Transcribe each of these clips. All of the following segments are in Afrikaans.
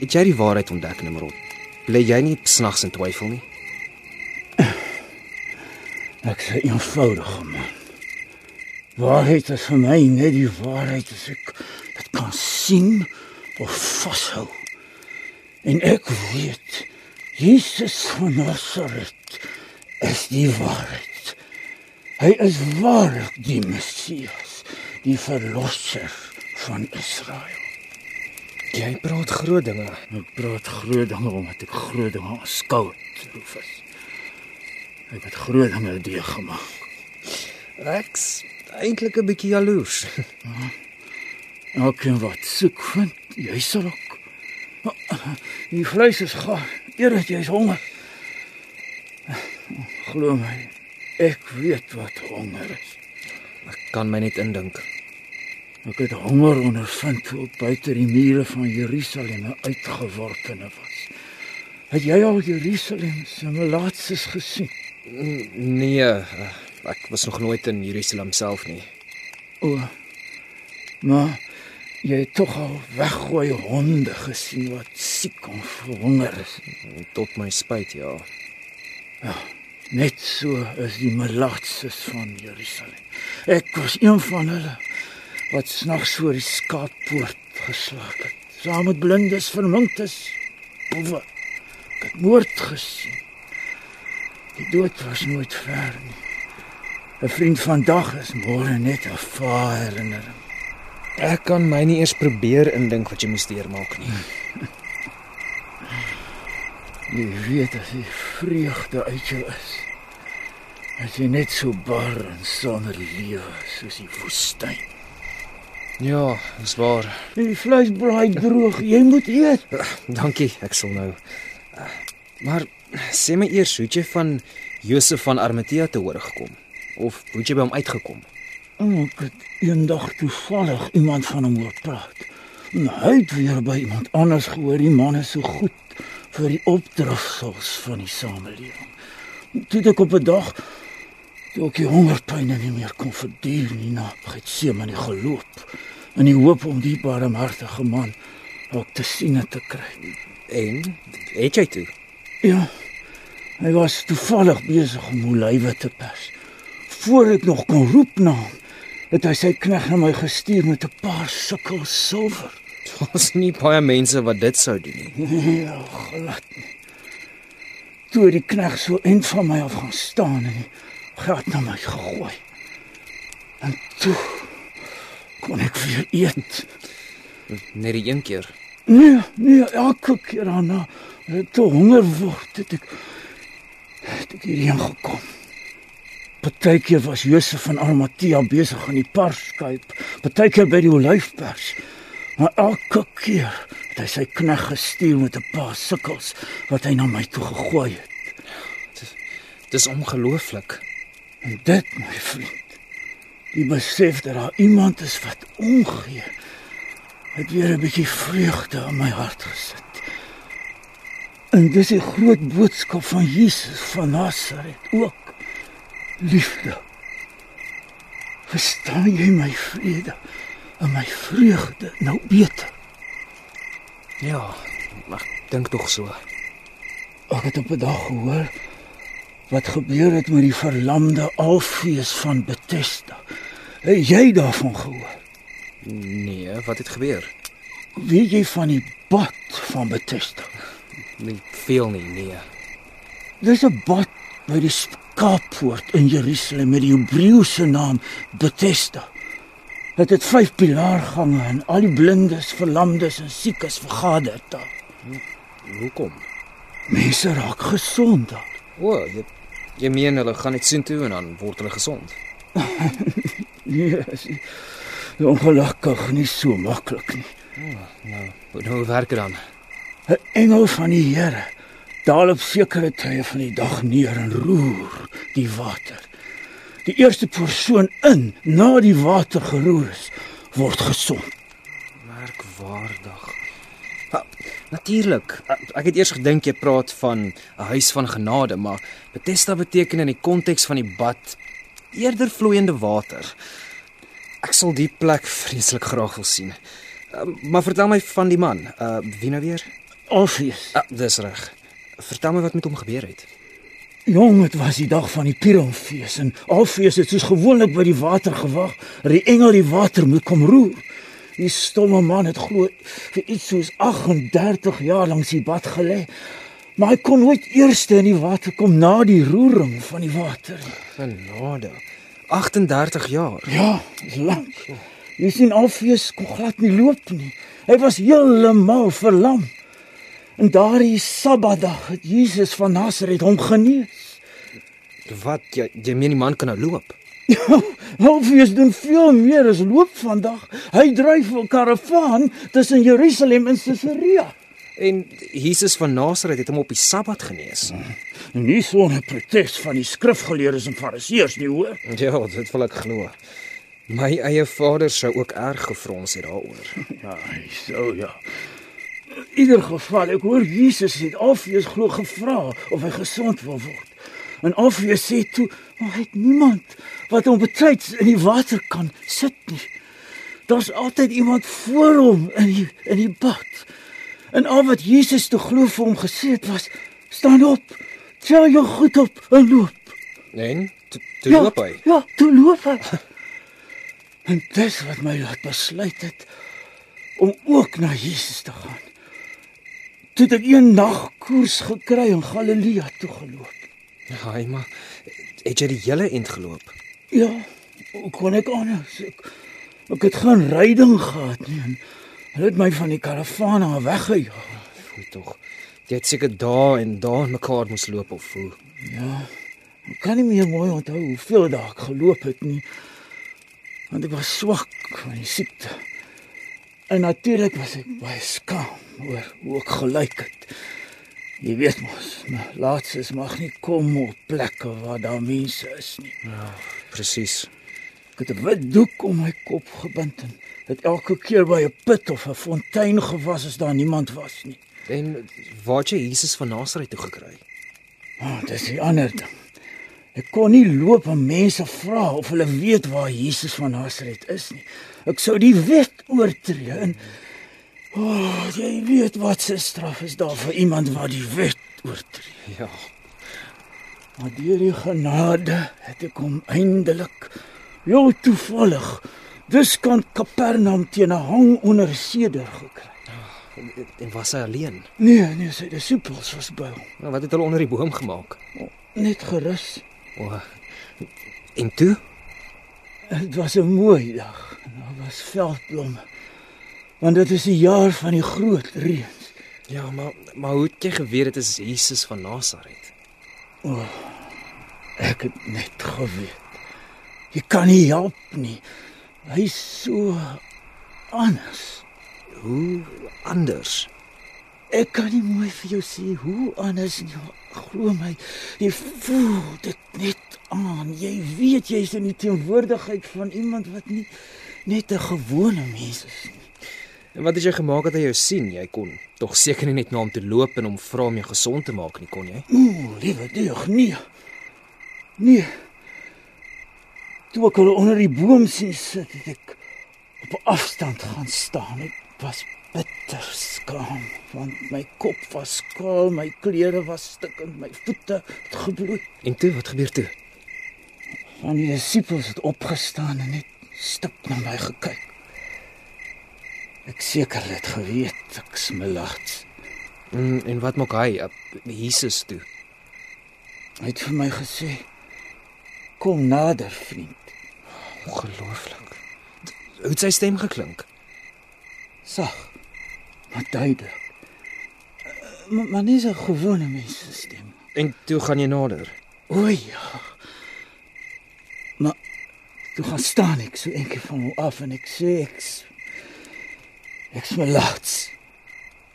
het jy die waarheid ontdek, Nimrod? Bly jy nie snags in twyfel nie? Ek sê eenvoudig man. Waarheid is vir my net die waarheid as ek dit kan sien of vashou. En ek weet Jesus van Nasaret is die waarheid. Hy is waarlik die Messias, die verlosser van Israel. Jy praat groot dinge. Ek praat groot dinge omdat ek groot dinge aanskou het, Rufus. Ek het groot dinge deurgemaak. Ek's eintlik 'n bietjie jaloers. Elkeen wat soek vind, jy sal ook. Die vleis is gaar. Eer dat jy honger. Glo my, ek weet wat honger is. Ek kan my net indink. Ek het honger ondervind toe ek buite die mure van Jerusalem uitgeworpene was. Het jy al Jerusalem se melaatses gesien? N- Nee, eh, ek was nog nooit in Jerusalem self nie. O. Maar jy het tog al weggooi honde gesien wat siek en verhonger is. Tot my spyt, ja. Net so is die melaatses van Jerusalem. Ek was een van hulle wat snags voor die skaappoort geslaap het. Saam met blindes, verminktes, boewe. Ek het moord gesien. Die dood was nooit ver nie. 'n Vriend van dag is môre net 'n vaar herinnering. Ek kan my nie eers probeer indink wat jy moes deurmaak nie. Jy weet as die vreugde uit jou is. As jy net so bar en sonder lewe soos die woestyn. Ja, dis waar. Die vleis braai droog, jy moet eet. Dankie, ek sal nou. Eh, Maar sê my eers, hoe het jy van Josef van Arimatea te hoor gekom? Of hoe het jy by hom uitgekom? Oh, ek het eendag toevallig iemand van hom hoor praat. En hy het weer by iemand anders gehoor die man is so goed vir die opdragsels van die samelewing. Toe ek op 'n dag toe ek die hongerpyne nie meer kon verduur nie na Getsemane geloop in die hoop om die barmhartige man ook te sien en te kry. En het jy toe? Ja. Hy was toevallig besig om olywe te pers. Voor ek nog kon roep na hom, het hy sy knegg na my gestuur met 'n paar sukkel silwer. Daar's nie baie mense wat dit sou doen nie. Ja, glad nie. Toe die knegg so end van my af gaan staan en die geld na my gegooi. En toe kon ek weer eet. Net die een keer. Nee, nee, elke keer daarna, as ek honger word, het ek het ek hierheen gekom. Partykeer was Josef van Arimatea besig aan die parskyp, partykeer by die olyfpers. Maar elke keer het hy sy knegg gestuur met 'n paar sukkels wat hy na my toe gegooi het. Dis ongelooflik. En dit, my vriend, die besef dat daar iemand is wat omgee, het weer 'n bietjie vreugde in my hart gesit. En dis die groot boodskap van Jesus van Nasaret ook. Liefde. Verstaan jy my vrede en my vreugde nou beter? Ja, maar ek dink tog so. Ek het op 'n dag gehoor wat gebeur het met die verlamde alfees van Bethesda. Het jy daarvan gehoor? Nee, wat het gebeur? Weet jy van die bad van Bethesda? Nie veel nie, nee. Dis 'n bad by die skaappoort in Jerusalem met die Hebreëse naam Bethesda. Dit het vyf pilaargange en al die blindes, verlamdes en siekes vergader daar. Hoekom? Mense raak gesond daar. O, jy jy meen hulle gaan net soontoe en dan word hulle gesond. Nee, is nie ongelukkig nie so maklik nie. Nou, hoe nou werk dit dan? 'n engel van die Here daal op sekere tye van die dag neer en roer die water. Die eerste persoon in na die water geroer is, word gesond. Merkwaardig. Natuurlik. Ek het eers gedink jy praat van 'n huis van genade, maar Bethesda beteken in die konteks van die bad eerder vloeiende water. Ek sal die plek vreeslik graag wil sien. Uh, maar vertel my van die man. Uh wie nou weer? Alfees. Ah, dis reg. Vertel my wat met hom gebeur het. Jong, dit was die dag van die Purimfees en Alfees het soos gewoonlik by die water gewag. dat Die engel die water moet kom roer. Die stomme man het glo vir iets soos 38 jaar langs die bad gelê. Maar hy kon nooit eerste in die water kom na die roering van die water. Genade. 38 jaar. Ja, dis lank. Jy sien Alfees kon glad nie loop nie. Hy was heeltemal verlam. En daardie Sabbatdag het Jesus van Nasaret hom genees. Wat jy jy meen die man kan nou loop? Alfees doen veel meer as loop vandag. Hy dryf 'n karavaan tussen Jerusalem en Caesarea. En Jesus van Nasaret het hom op die Sabbat genees. Nie sonder protes van die skrifgeleerdes en fariseërs nie hoor. Ja, dit wil ek glo. My eie vader sou ook erg gefrons het daaroor. Ja, so ja. In ieder geval, ek hoor Jesus het Alfees glo gevra of hy gesond wil word. En Alfees sê toe, maar hy het niemand wat hom betyds in die water kan sit nie. Daar's altyd iemand voor hom in die in die bad. En al wat Jesus te glo vir hom gesê het was: "Staan op, tel jou goed op en loop." En toe toe loop hy. Ja, toe loop hy. en dis wat my laat besluit het om ook na Jesus te gaan. Toe het ek een nag koers gekry in Galilea toe geloop. Ja, hy maar het jy die hele end geloop? Ja, hoe kon ek anders? Ek, ek het geen ryding gehad nie. en Hulle het my van die karavaan af weggejaag. Voel tog. Jy het seker dae en dae mekaar moes loop of hoe. Ja. Ek kan nie meer mooi onthou hoeveel dae ek geloop het nie. Want ek was swak van die siekte. En natuurlik was ek baie skaam oor hoe ek gelyk het. Jy weet mos, my laatses mag nie kom op plekke waar daar mense is nie. Presies. Ek het 'n wit doek om my kop gebind en het elke keer by 'n put of 'n fontein gewas as daar niemand was nie. En waar jy Jesus van Nasaret toe gekry? Oh, dis die ander ding. Ek kon nie loop en mense vra of hulle weet waar Jesus van Nasaret is nie. Ek sou die wet oortree en o, oh, jy weet wat se straf is daar vir iemand wat die wet oortree. Ja. Maar deur die genade het ek hom eindelik heel toevallig dis kan Kapernaum teen 'n hang onder seder gekry. En, en was hy alleen? Nee, nee, sy disippels was by hom. Nou, wat het hulle onder die boom gemaak? Net gerus. O. En toe? Dit was 'n mooi dag. Daar was veldblomme. Want dit is die jaar van die groot reëns. Ja, maar maar hoe het jy geweet dit is Jesus van Nasaret? Ek het net geweet. Jy kan nie help nie. Hy's so anders. Hoe anders? Ek kan nie mooi vir jou sê hoe anders nie. Glo my, jy voel dit net aan. Jy weet jy's in die teenwoordigheid van iemand wat nie net 'n gewone mens is nie. En wat het jy gemaak dat hy jou sien? Jy kon tog seker nie net na hom toe loop en hom vra om jou gesond te maak nie, kon jy? Ooh, liewe Deug, nee. Nee. Toe ek hulle onder die boom sien sit, het ek op 'n afstand gaan staan. Ek was bitter skaam want my kop was skaal, my klere was stikkend, my voete het gebloed. En toe, wat gebeur toe? Van die disippels het opgestaan en net stip na my gekyk. Ek seker het geweet ek smelag. En, en wat maak hy? Uh, Jesus toe. Hy het vir my gesê: "Kom nader, vriend." Ongelooflik. Hoe het sy stem geklink? Sag, maar duidelik. Eh, Maar, maar nie so 'n gewone mens se stem. En toe gaan jy nader. O ja. Maar toe gaan staan ek so eendag van hom af en ek sê ek ek is laats.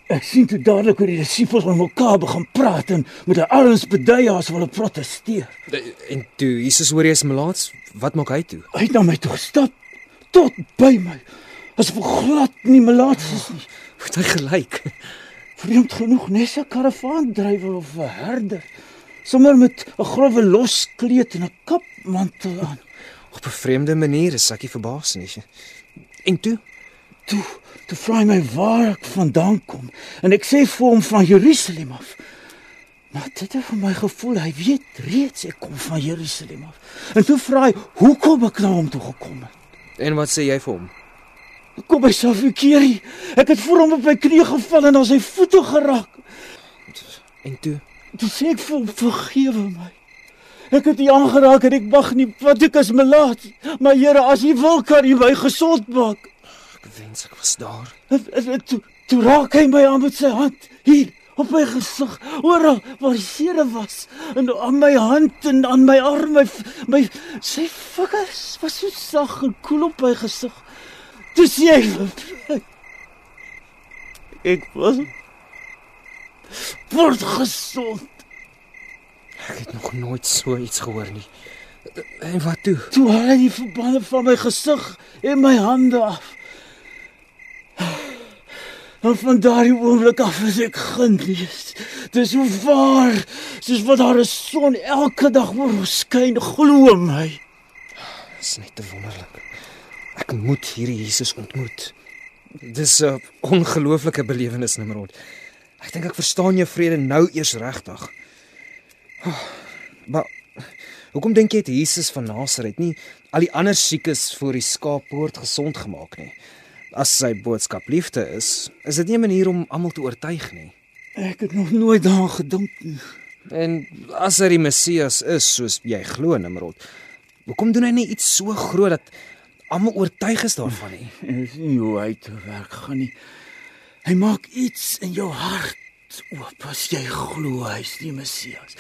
Ek sien toe dadelik hoe die disippels met mekaar begin praat en met 'n arms bedui as hulle protesteer. En toe Jesus hoor hy is melaats, wat maak hy toe? Hy het na my toe gestap tot by my. Asof ek glad nie melaats is nie. Het hy gelyk? Vreemd genoeg nes 'n karavaandrywer of 'n herder, sommer met 'n grove loskleed en 'n kapmantel aan. Op 'n vreemde manier is ek verbaas nie. En toe? Toe, toe vra hy my waar ek vandaan kom en ek sê vir hom van Jerusalem af. Maar dit het vir my gevoel hy weet reeds ek kom van Jerusalem af. En toe vra hy hoekom ek na hom toe gekom het. En wat sê jy vir hom? Kom by Safikerie. Ek het voor hom op my knie geval en aan sy voete geraak. En toe? Toe sê ek vir hom vergewe my. Ek het U aangeraak en ek mag nie wat ek is melaat. Maar Here, as U wil kan U my gesond maak. Wens ek was daar. Toe, toe raak hy my aan met sy hand hier op my gesig. Oral waar die seere was en aan my hand en aan my arm, my my sy vingers was so sag en koel op my gesig. Toe sê hy ek was word gesond. Ek het nog nooit so iets gehoor nie. En wat toe? Toe haal hy die verbande van my gesig en my hande af. En van daardie oomblik af is ek genees. Dis hoe waar, soos wat daar 'n son elke dag oor skyn, glo my. Dis net te wonderlik. Ek moet hierdie Jesus ontmoet. Dis 'n ongelooflike belewenis, Nimrod. Ek dink ek verstaan jou vrede nou eers regtig. Oh, maar hoekom dink jy het Jesus van Nasaret nie al die ander siekes voor die skaappoort gesond gemaak nie? As sy boodskap liefde is, is dit nie 'n manier om almal te oortuig nie. Ek het nog nooit daaraan gedink nie. En as hy die Messias is, soos jy glo, Nimrod, hoekom doen hy nie iets so groot dat almal oortuig is daarvan nie? Dis nie hoe hy te werk gaan nie. Hy maak iets in jou hart oop as jy glo hy's die Messias.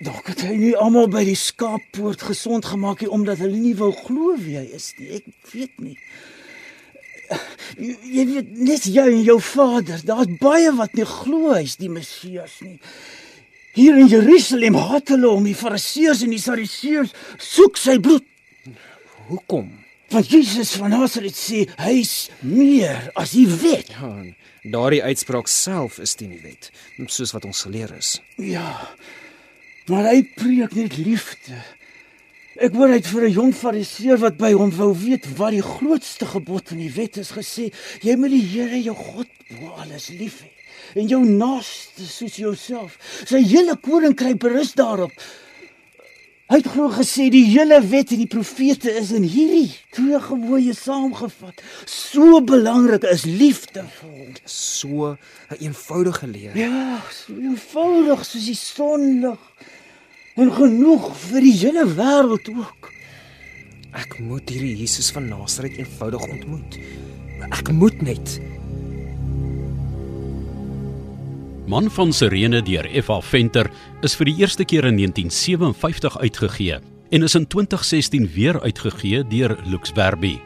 Dalk het hy nie almal by die skaappoort gesond gemaak nie omdat hulle nie wou glo wie hy is nie. Ek weet nie. Jy, weet net jy en jou vader, daar's baie wat nie glo hy's die Messias nie. Hier in Jerusalem haat hulle hom, die Fariseërs en die Sadduseërs soek sy bloed. Hoekom? Want Jesus van Nasaret sê hy's meer as die wet. Ja, daardie uitspraak self is teen die wet, soos wat ons geleer is. Ja. Maar hy preek net liefde. Ek hoor hy het vir 'n jong fariseer wat by hom wou weet wat die grootste gebod in die wet is gesê, jy moet die Here jou God bo alles lief hê en jou naaste soos jouself. Sy hele koninkryk berus daarop. Hy het glo gesê die hele wet en die profete is in hierdie twee gebooie saamgevat. So belangrik is liefde vir hom. So 'n eenvoudige leer. Ja, so eenvoudig soos die sonlig. En genoeg vir die hele wêreld ook. Ek moet hierdie Jesus van Nasaret eenvoudig ontmoet. Ek moet net. Man van Sirene deur F.A. Venter is vir die eerste keer in 1957 uitgegee en is in 2016 weer uitgegee deur Lux Verbi.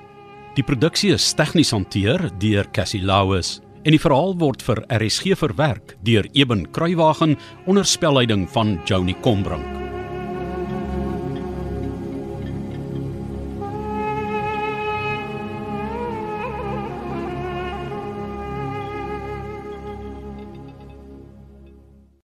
Die produksie is tegnies hanteer deur Cassie Lauis en die verhaal word vir RSG verwerk deur Eben Kruiwagen onder spelleiding van Joni Combrink.